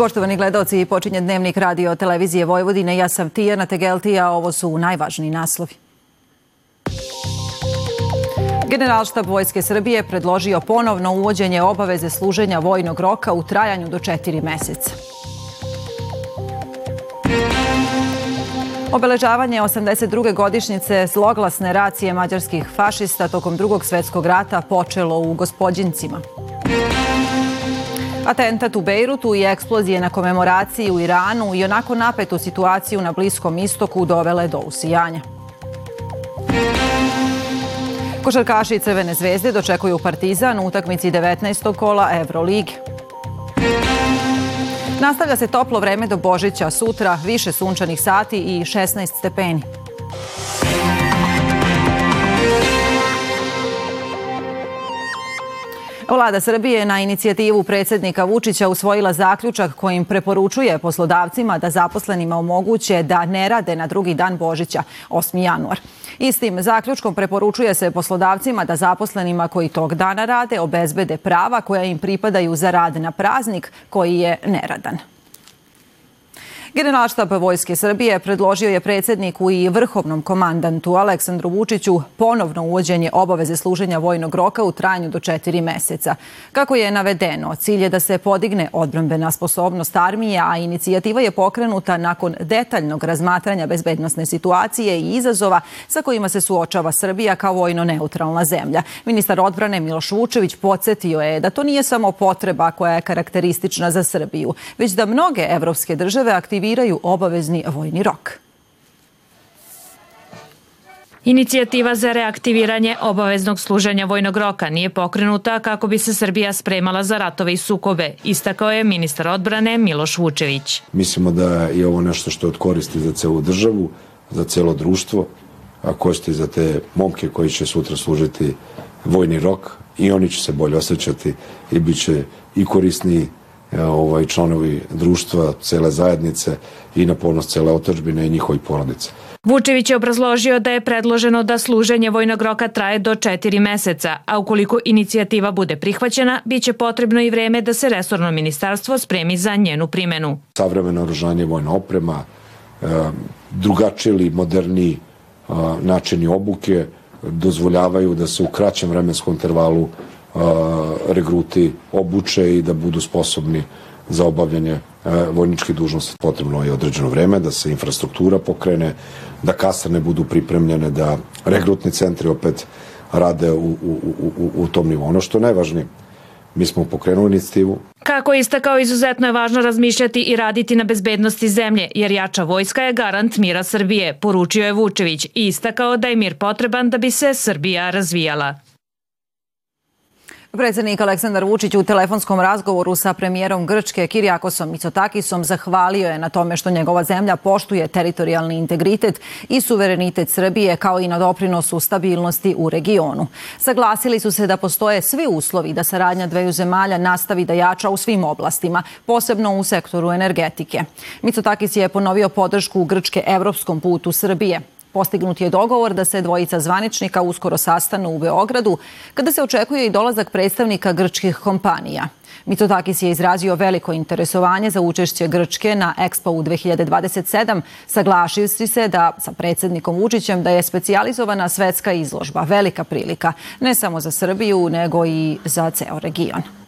Poštovani gledalci, počinje dnevnik radio televizije Vojvodine. Ja sam Tijana Tegeltija, ovo su najvažniji naslovi. Generalštab Vojske Srbije predložio ponovno uvođenje obaveze služenja vojnog roka u trajanju do četiri meseca. Obeležavanje 82. godišnjice zloglasne racije mađarskih fašista tokom drugog svetskog rata počelo u Gospodjincima. Atentat u Bejrutu i eksplozije na komemoraciji u Iranu i onako napetu situaciju na Bliskom istoku dovele do usijanja. Košarkaši Crvene zvezde dočekuju Partizan u utakmici 19. kola Evrolige. Nastavlja se toplo vreme do Božića, sutra više sunčanih sati i 16 stepeni. Vlada Srbije na inicijativu predsednika Vučića usvojila zaključak kojim preporučuje poslodavcima da zaposlenima omoguće da ne rade na drugi dan Božića, 8. januar. Istim zaključkom preporučuje se poslodavcima da zaposlenima koji tog dana rade obezbede prava koja im pripadaju za rad na praznik koji je neradan. Generalštab Vojske Srbije predložio je predsedniku i vrhovnom komandantu Aleksandru Vučiću ponovno uvođenje obaveze služenja vojnog roka u trajanju do četiri meseca. Kako je navedeno, cilj je da se podigne odbrambena sposobnost armije, a inicijativa je pokrenuta nakon detaljnog razmatranja bezbednostne situacije i izazova sa kojima se suočava Srbija kao vojno neutralna zemlja. Ministar odbrane Miloš Vučević podsjetio je da to nije samo potreba koja je karakteristična za Srbiju, već da mnoge evropske države aktiviraju aktiviraju obavezni vojni rok. Inicijativa za reaktiviranje obaveznog služenja vojnog roka nije pokrenuta kako bi se Srbija spremala za ratove i sukobe, istakao je ministar odbrane Miloš Vučević. Mislimo da je ovo nešto što je od koristi za celu državu, za celo društvo, a koristi za te momke koji će sutra služiti vojni rok i oni će se bolje osjećati i bit će i korisniji ovaj, članovi društva, cele zajednice i na ponos cele otačbine i njihovi porodice. Vučević je obrazložio da je predloženo da služenje vojnog roka traje do četiri meseca, a ukoliko inicijativa bude prihvaćena, bit će potrebno i vreme da se resorno ministarstvo spremi za njenu primenu. Savremeno oružanje vojna oprema, e, drugačiji ili moderni načini obuke dozvoljavaju da se u kraćem vremenskom intervalu regruti obuče i da budu sposobni za obavljanje vojničke dužnosti potrebno je određeno vreme, da se infrastruktura pokrene, da kasarne budu pripremljene, da regrutni centri opet rade u, u, u, u tom nivou. Ono što je najvažnije, mi smo pokrenuli inicijativu. Kako je istakao, izuzetno je važno razmišljati i raditi na bezbednosti zemlje, jer jača vojska je garant mira Srbije, poručio je Vučević i istakao da je mir potreban da bi se Srbija razvijala. Predsednik Aleksandar Vučić u telefonskom razgovoru sa premijerom Grčke Kirijakosom Mitsotakisom zahvalio je na tome što njegova zemlja poštuje teritorijalni integritet i suverenitet Srbije kao i na doprinosu stabilnosti u regionu. Saglasili su se da postoje svi uslovi da saradnja dveju zemalja nastavi da jača u svim oblastima, posebno u sektoru energetike. Mitsotakis je ponovio podršku Grčke evropskom putu Srbije. Postignut je dogovor da se dvojica zvaničnika uskoro sastanu u Beogradu, kada se očekuje i dolazak predstavnika grčkih kompanija. Mitotakis je izrazio veliko interesovanje za učešće Grčke na Expo u 2027, saglašivši se da sa predsednikom Vučićem da je specijalizovana svetska izložba velika prilika, ne samo za Srbiju, nego i za ceo region.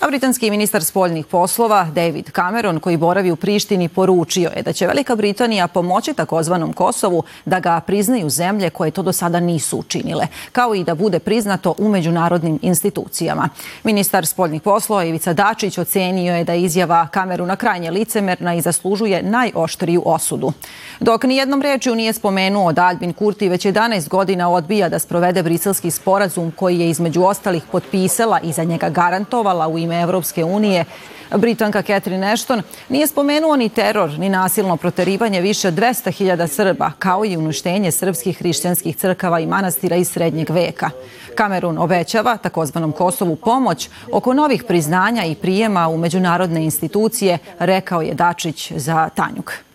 A britanski ministar spoljnih poslova David Cameron, koji boravi u Prištini, poručio je da će Velika Britanija pomoći takozvanom Kosovu da ga priznaju zemlje koje to do sada nisu učinile, kao i da bude priznato u međunarodnim institucijama. Ministar spoljnih poslova Ivica Dačić ocenio je da izjava Cameruna krajnje licemerna i zaslužuje najoštriju osudu. Dok nijednom rečju nije spomenuo da Albin Kurti već 11 godina odbija da sprovede briselski sporazum koji je između ostalih potpisala i za njega garantovala u ime ime Evropske unije, Britanka Catherine Ashton, nije spomenuo ni teror, ni nasilno proterivanje više od 200.000 Srba, kao i uništenje srpskih hrišćanskih crkava i manastira iz srednjeg veka. Kamerun obećava takozvanom Kosovu pomoć oko novih priznanja i prijema u međunarodne institucije, rekao je Dačić za Tanjuk.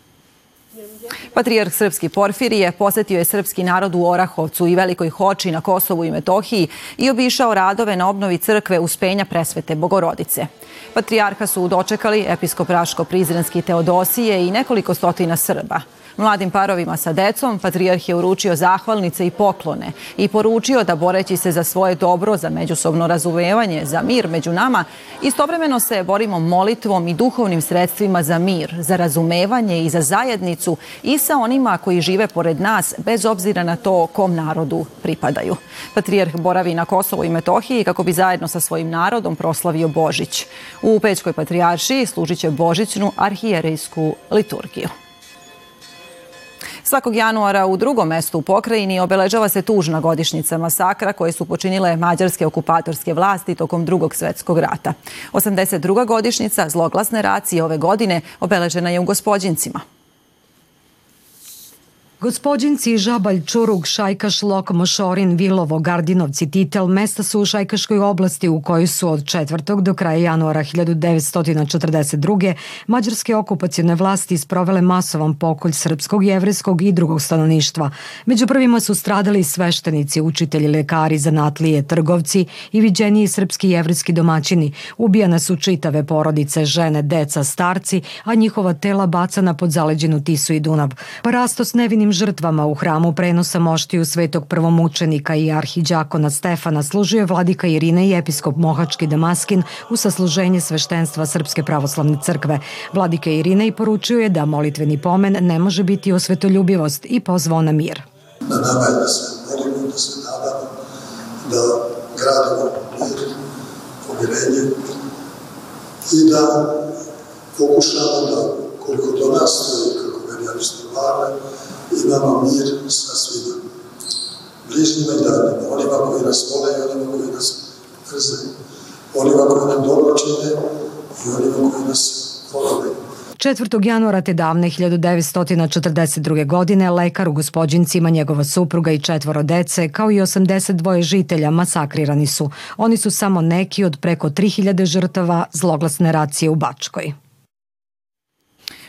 Patrijarh Srpski Porfirije posetio je srpski narod u Orahovcu i Velikoj Hoči na Kosovu i Metohiji i obišao radove na obnovi crkve Uspenja Presvete Bogorodice. Patrijarha su dočekali episkop Raško-Prizrenski Teodosije i nekoliko stotina Srba. Mladim parovima sa decom Patrijarh je uručio zahvalnice i poklone i poručio da boreći se za svoje dobro, za međusobno razumevanje, za mir među nama, istovremeno se borimo molitvom i duhovnim sredstvima za mir, za razumevanje i za zajednicu i sa onima koji žive pored nas, bez obzira na to kom narodu pripadaju. Patrijarh boravi na Kosovo i Metohiji kako bi zajedno sa svojim narodom proslavio Božić. U Pećkoj patrijaršiji služit će Božićnu arhijerejsku liturgiju. Svakog januara u drugom mestu u pokrajini obeležava se tužna godišnjica masakra koje su počinile mađarske okupatorske vlasti tokom drugog svetskog rata. 82. godišnjica zloglasne racije ove godine obeležena je u Gospodjincima. Gospodinci Žabalj, Čurug, Šajkaš, Lok, Mošorin, Vilovo, Gardinovci, Titel, mesta su u Šajkaškoj oblasti u kojoj su od 4. do kraja januara 1942. mađarske okupacijone vlasti sprovele masovan pokolj srpskog, jevreskog i drugog stanovništva. Među prvima su stradali sveštenici, učitelji, lekari, zanatlije, trgovci i viđeniji srpski jevrijski domaćini. Ubijane su čitave porodice, žene, deca, starci, a njihova tela bacana pod zaleđenu Tisu i Dunav. Parastos nevinim žrtvama u hramu prenosa moštiju svetog prvomučenika i arhiđakona Stefana služio vladika Irine i episkop Mohački Damaskin u sasluženje sveštenstva Srpske pravoslavne crkve. Vladika Irine i poručio je da molitveni pomen ne može biti osvetoljubivost i pozvao na mir. Na nama je da se molimo, da se nadamo, da gradimo mir, pomirenje i da pokušamo da koliko do nas meni apostolare, imamo mir sa svima. Bližnjima i daljnjima, onima koji nas vole i onima koji nas mrze, onima koji nam dobro čine i onima koji nas vole. 4. januara te davne 1942. godine lekar u Gospodjincima, njegova supruga i četvoro dece, kao i 82 žitelja masakrirani su. Oni su samo neki od preko 3000 žrtava zloglasne racije u Bačkoj.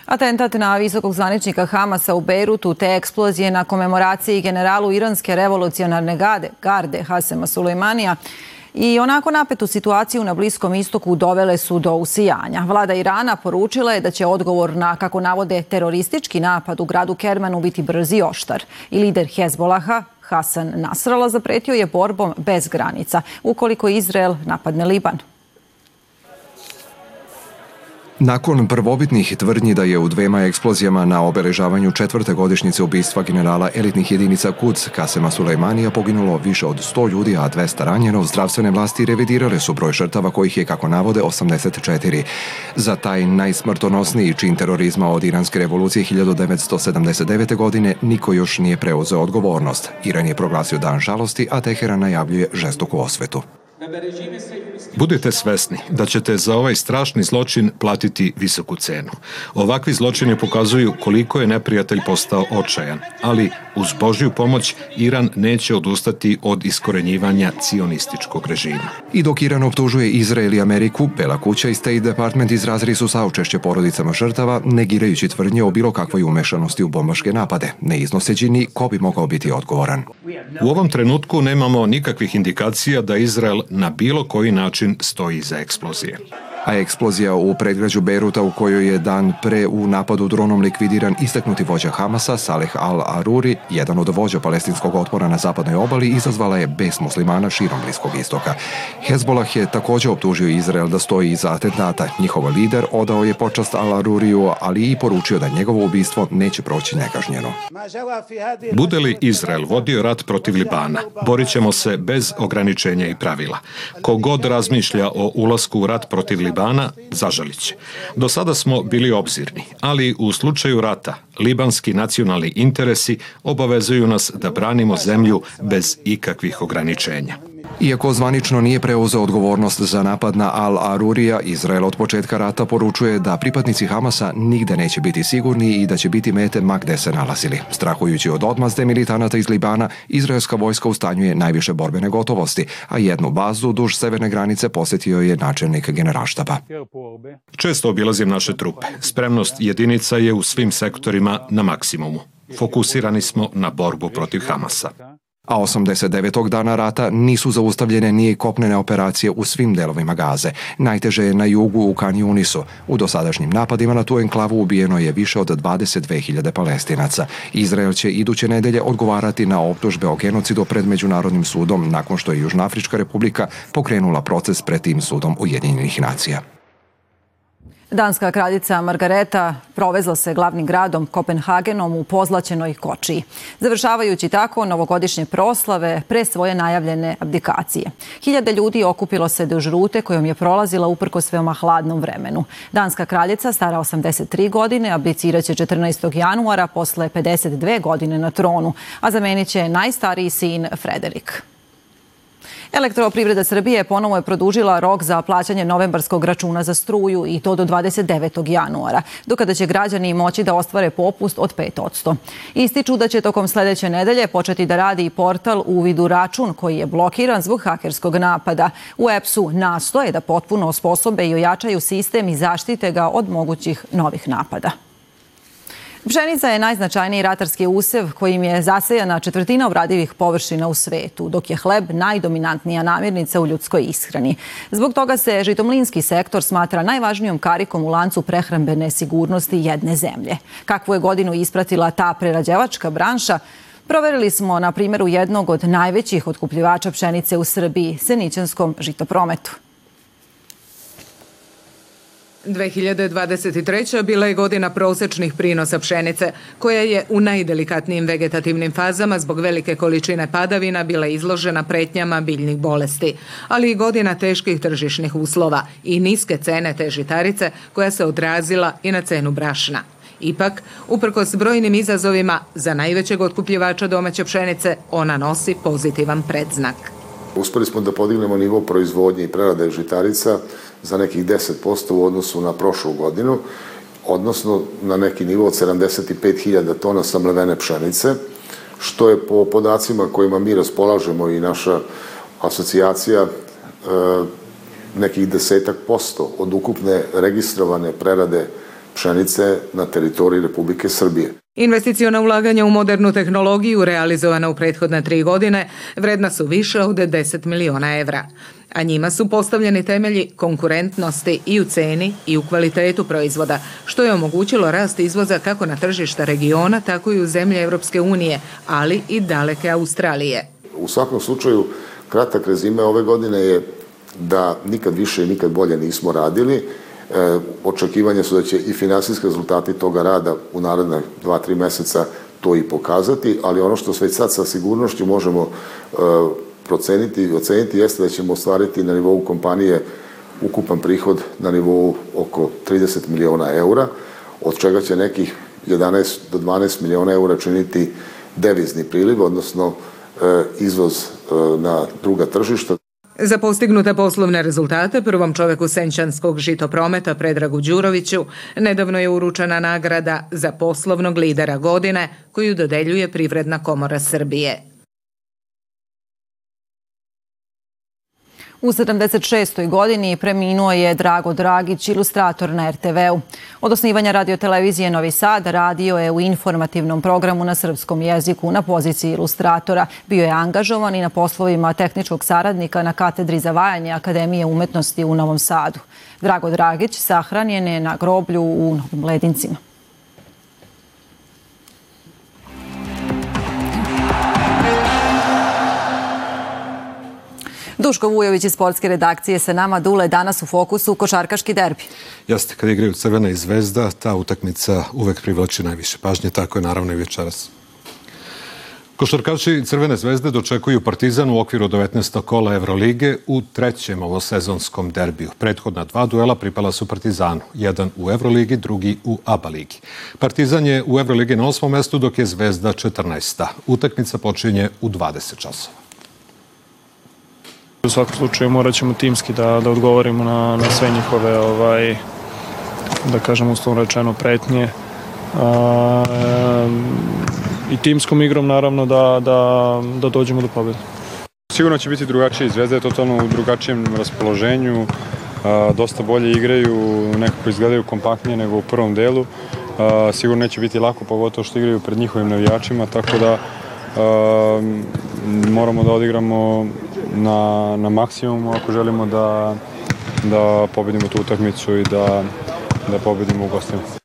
Atentat na visokog zvaničnika Hamasa u Beirutu te eksplozije na komemoraciji generalu iranske revolucionarne garde, garde Hasema Sulejmanija i onako napetu situaciju na Bliskom istoku dovele su do usijanja. Vlada Irana poručila je da će odgovor na, kako navode, teroristički napad u gradu Kermanu biti brz i oštar. I lider Hezbolaha, Hasan Nasrallah, zapretio je borbom bez granica, ukoliko Izrael napadne Liban. Nakon prvobitnih tvrdnji da je u dvema eksplozijama na obeležavanju četvrte godišnjice ubistva generala elitnih jedinica Kuc Kasema Sulejmanija poginulo više od 100 ljudi, a 200 ranjeno, zdravstvene vlasti revidirale su broj žrtava kojih je, kako navode, 84. Za taj najsmrtonosniji čin terorizma od Iranske revolucije 1979. godine niko još nije preuzeo odgovornost. Iran je proglasio dan žalosti, a Teheran najavljuje žestoku osvetu. Budite svesni da ćete za ovaj strašni zločin platiti visoku cenu. Ovakvi zločini pokazuju koliko je neprijatelj postao očajan, ali uz Božju pomoć Iran neće odustati od iskorenjivanja cionističkog režima. I dok Iran optužuje Izrael i Ameriku, Bela kuća i State Department izrazili su saučešće porodicama žrtava, negirajući tvrdnje o bilo kakvoj umešanosti u bombaške napade, ne iznoseći ni ko bi mogao biti odgovoran. U ovom trenutku nemamo nikakvih indikacija da Izrael na bilo koji način stoji iza eksplozije a eksplozija u predgrađu Beruta u kojoj je dan pre u napadu dronom likvidiran istaknuti vođa Hamasa Saleh al-Aruri, jedan od vođa palestinskog otpora na zapadnoj obali, izazvala je bes muslimana širom Bliskog istoka. Hezbolah je takođe optužio Izrael da stoji iza atentata. Njihov lider odao je počast al-Aruriju, ali i poručio da njegovo ubistvo neće proći nekažnjeno. Bude li Izrael vodio rat protiv Libana, borit ćemo se bez ograničenja i pravila. Kogod razmišlja o ulasku u rat protiv Libana, Libana zažaliće. Do sada smo bili obzirni, ali u slučaju rata libanski nacionalni interesi obavezuju nas da branimo zemlju bez ikakvih ograničenja. Iako zvanično nije preuzeo odgovornost za napad na Al-Arurija, Izrael od početka rata poručuje da pripadnici Hamasa nigde neće biti sigurni i da će biti mete ma gde se nalazili. Strahujući od odmazde militanata iz Libana, izraelska vojska ustanjuje najviše borbene gotovosti, a jednu bazu duž severne granice posetio je načelnik generalštaba. Često obilazim naše trupe. Spremnost jedinica je u svim sektorima na maksimumu. Fokusirani smo na borbu protiv Hamasa a 89. dana rata nisu zaustavljene ni kopnene operacije u svim delovima Gaze. Najteže je na jugu u Kan Yunisu. U dosadašnjim napadima na tu enklavu ubijeno je više od 22.000 palestinaca. Izrael će iduće nedelje odgovarati na optužbe o genocidu pred Međunarodnim sudom nakon što je Južnoafrička republika pokrenula proces pred tim sudom Ujedinjenih nacija. Danska kraljica Margareta provezla se glavnim gradom Kopenhagenom u pozlaćenoj kočiji, završavajući tako novogodišnje proslave pre svoje najavljene abdikacije. Hiljade ljudi okupilo se duž rute kojom je prolazila uprko veoma hladnom vremenu. Danska kraljica, stara 83 godine, abdiciraće 14. januara posle 52 godine na tronu, a zamenit će najstariji sin Frederik. Elektroprivreda Srbije ponovo je produžila rok za plaćanje novembarskog računa za struju i to do 29. januara, do kada će građani moći da ostvare popust od 5%. Ističu da će tokom sledeće nedelje početi da radi i portal u vidu račun koji je blokiran zbog hakerskog napada. U EPS-u nastoje da potpuno osposobe i ojačaju sistem i zaštite ga od mogućih novih napada. Pšenica je najznačajniji ratarski usev kojim je zasejana četvrtina obradivih površina u svetu, dok je hleb najdominantnija namirnica u ljudskoj ishrani. Zbog toga se žitomlinski sektor smatra najvažnijom karikom u lancu prehrambene sigurnosti jedne zemlje. Kakvu je godinu ispratila ta prerađevačka branša, Proverili smo na primjeru jednog od najvećih otkupljivača pšenice u Srbiji, Senićanskom žitoprometu. 2023. bila je godina prosečnih prinosa pšenice, koja je u najdelikatnijim vegetativnim fazama zbog velike količine padavina bila izložena pretnjama biljnih bolesti, ali i godina teških tržišnih uslova i niske cene te žitarice koja se odrazila i na cenu brašna. Ipak, uprkos brojnim izazovima, za najvećeg otkupljivača domaće pšenice ona nosi pozitivan predznak. Uspeli smo da podignemo nivo proizvodnje i prerade žitarica za nekih 10% u odnosu na prošlu godinu, odnosno na neki nivo od 75.000 tona samlevene pšenice, što je po podacima kojima mi raspolažemo i naša asocijacija e, nekih desetak posto od ukupne registrovane prerade pšenice na teritoriji Republike Srbije. Investicijona ulaganja u modernu tehnologiju realizovana u prethodne tri godine vredna su više od 10 miliona evra, a njima su postavljeni temelji konkurentnosti i u ceni i u kvalitetu proizvoda, što je omogućilo rast izvoza kako na tržišta regiona, tako i u zemlje Evropske unije, ali i daleke Australije. U svakom slučaju, kratak rezime ove godine je da nikad više i nikad bolje nismo radili, E, očekivanja su da će i finansijski rezultati toga rada u naredne 2-3 meseca to i pokazati, ali ono što već sad sa sigurnošću možemo e, proceniti i oceniti jeste da ćemo ostvariti na nivou kompanije ukupan prihod na nivou oko 30 miliona eura, od čega će nekih 11 do 12 miliona eura činiti devizni priliv, odnosno e, izvoz e, na druga tržišta. Za postignute poslovne rezultate prvom čoveku Senčanskog žitoprometa Predragu Đuroviću nedavno je uručena nagrada za poslovnog lidera godine koju dodeljuje Privredna komora Srbije. U 76. godini preminuo je Drago Dragić, ilustrator na RTV-u. Od osnivanja radiotelevizije Novi Sad radio je u informativnom programu na srpskom jeziku na poziciji ilustratora. Bio je angažovan i na poslovima tehničkog saradnika na katedri za vajanje Akademije umetnosti u Novom Sadu. Drago Dragić sahranjen je na groblju u Novim Ledincima. Duško Vujović iz sportske redakcije sa nama. Dule, danas u fokusu košarkaški derbi. Jeste, kad igraju Crvena i Zvezda, ta utakmica uvek privlači najviše pažnje, tako je naravno i večeras. Košarkaši Crvene zvezde dočekuju Partizan u okviru 19. kola Evrolige u trećem ovosezonskom derbiju. Prethodna dva duela pripala su Partizanu, jedan u Evroligi, drugi u ABA ligi. Partizan je u Evroligi na osmom mestu, dok je Zvezda 14. Utakmica počinje u 20 časova. U svakom slučaju morat ćemo timski da, da odgovorimo na, na sve njihove, ovaj, da kažem uslovno rečeno, pretnje. A, I timskom igrom naravno da, da, da dođemo do pobjede. Sigurno će biti drugačiji. Zvezda je totalno u drugačijem raspoloženju. A, dosta bolje igraju, nekako izgledaju kompaktnije nego u prvom delu. A, sigurno neće biti lako, pogotovo što igraju pred njihovim navijačima, tako da moramo da odigramo na, na maksimumu ako želimo da, da pobedimo tu utakmicu i da, da pobedimo u gostima.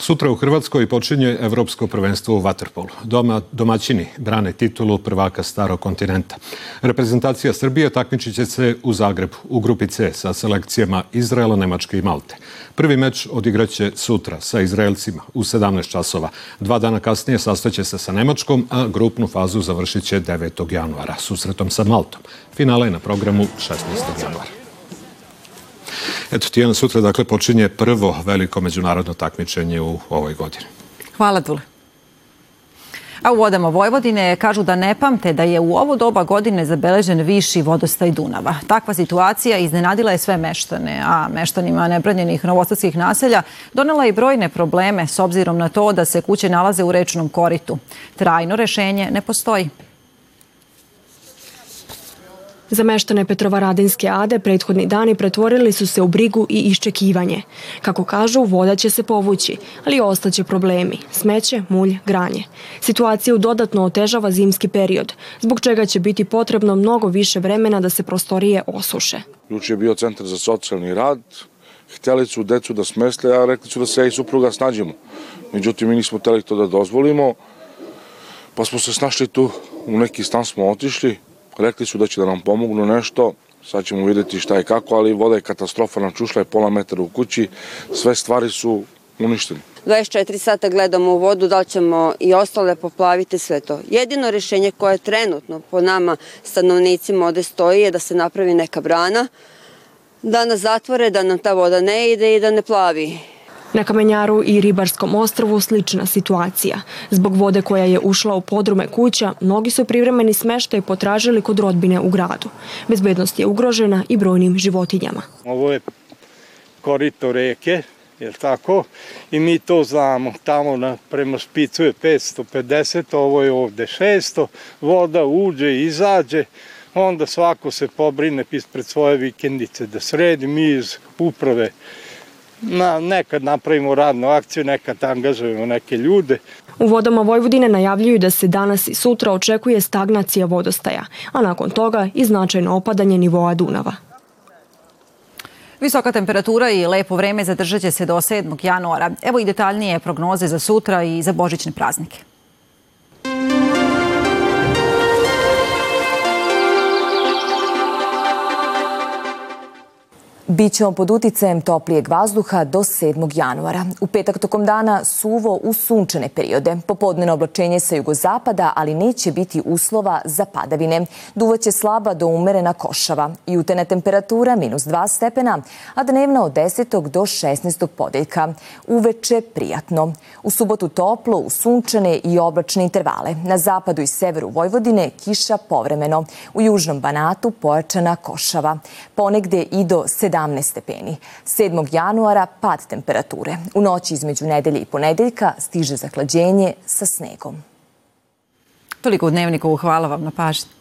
Sutra u Hrvatskoj počinje Evropsko prvenstvo u Waterpolu. Doma, domaćini brane titulu prvaka starog kontinenta. Reprezentacija Srbije takmičit će se u Zagrebu u grupi C sa selekcijama Izraela, Nemačke i Malte. Prvi meč odigraće sutra sa Izraelcima u 17 časova. Dva dana kasnije sastaće se sa Nemačkom, a grupnu fazu završit će 9. januara susretom sa Maltom. Finale je na programu 16. januara. Eto, Tijana, sutra dakle počinje prvo veliko međunarodno takmičenje u ovoj godini. Hvala, Dule. A u vodama Vojvodine kažu da ne pamte da je u ovo doba godine zabeležen viši vodostaj Dunava. Takva situacija iznenadila je sve meštane, a meštanima nebranjenih novostatskih naselja donela i brojne probleme s obzirom na to da se kuće nalaze u rečnom koritu. Trajno rešenje ne postoji. Za meštane Petrovaradinske ade prethodni dani pretvorili su se u brigu i iščekivanje. Kako kažu, voda će se povući, ali ostaće problemi. Smeće, mulj, granje. Situaciju dodatno otežava zimski period, zbog čega će biti potrebno mnogo više vremena da se prostorije osuše. Juče je bio centar za socijalni rad, htjeli su decu da smesle, a rekli su da se ja i supruga snađemo. Međutim, mi nismo htjeli to da dozvolimo, pa smo se snašli tu, u neki stan smo otišli, Rekli su da će da nam pomognu nešto, sad ćemo videti šta i kako, ali voda je katastrofa, nam je pola metra u kući, sve stvari su uništene. 24 sata gledamo u vodu, da li ćemo i ostale poplaviti sve to. Jedino rešenje koje trenutno po nama stanovnicima ovde stoji je da se napravi neka brana, da nas zatvore, da nam ta voda ne ide i da ne plavi. Na Kamenjaru i Ribarskom ostrvu slična situacija. Zbog vode koja je ušla u podrume kuća, mnogi su privremeni smeštaj potražili kod rodbine u gradu. Bezbednost je ugrožena i brojnim životinjama. Ovo je korito reke, je tako? I mi to znamo. Tamo na, prema špicu je 550, ovo je ovde 600. Voda uđe i izađe. Onda svako se pobrine ispred svoje vikendice da sredi. Mi iz uprave na, nekad napravimo radnu akciju, nekad angažujemo neke ljude. U vodama Vojvodine najavljuju da se danas i sutra očekuje stagnacija vodostaja, a nakon toga i značajno opadanje nivoa Dunava. Visoka temperatura i lepo vreme zadržat će se do 7. januara. Evo i detaljnije prognoze za sutra i za božićne praznike. Bićemo pod uticajem toplijeg vazduha do 7. januara. U petak tokom dana suvo u sunčane periode. Popodneno oblačenje sa jugozapada, ali neće biti uslova za padavine. Duvaće slaba do umerena košava. Jutena temperatura minus 2 stepena, a dnevna od 10. do 16. podeljka. Uveče prijatno. U subotu toplo, u sunčane i oblačne intervale. Na zapadu i severu Vojvodine kiša povremeno. U južnom Banatu pojačana košava. Ponegde i do 17 17 stepeni. 7. januara pad temperature. U noći između nedelje i ponedeljka stiže zaklađenje sa snegom. Toliko u dnevniku. Hvala vam na pažnji.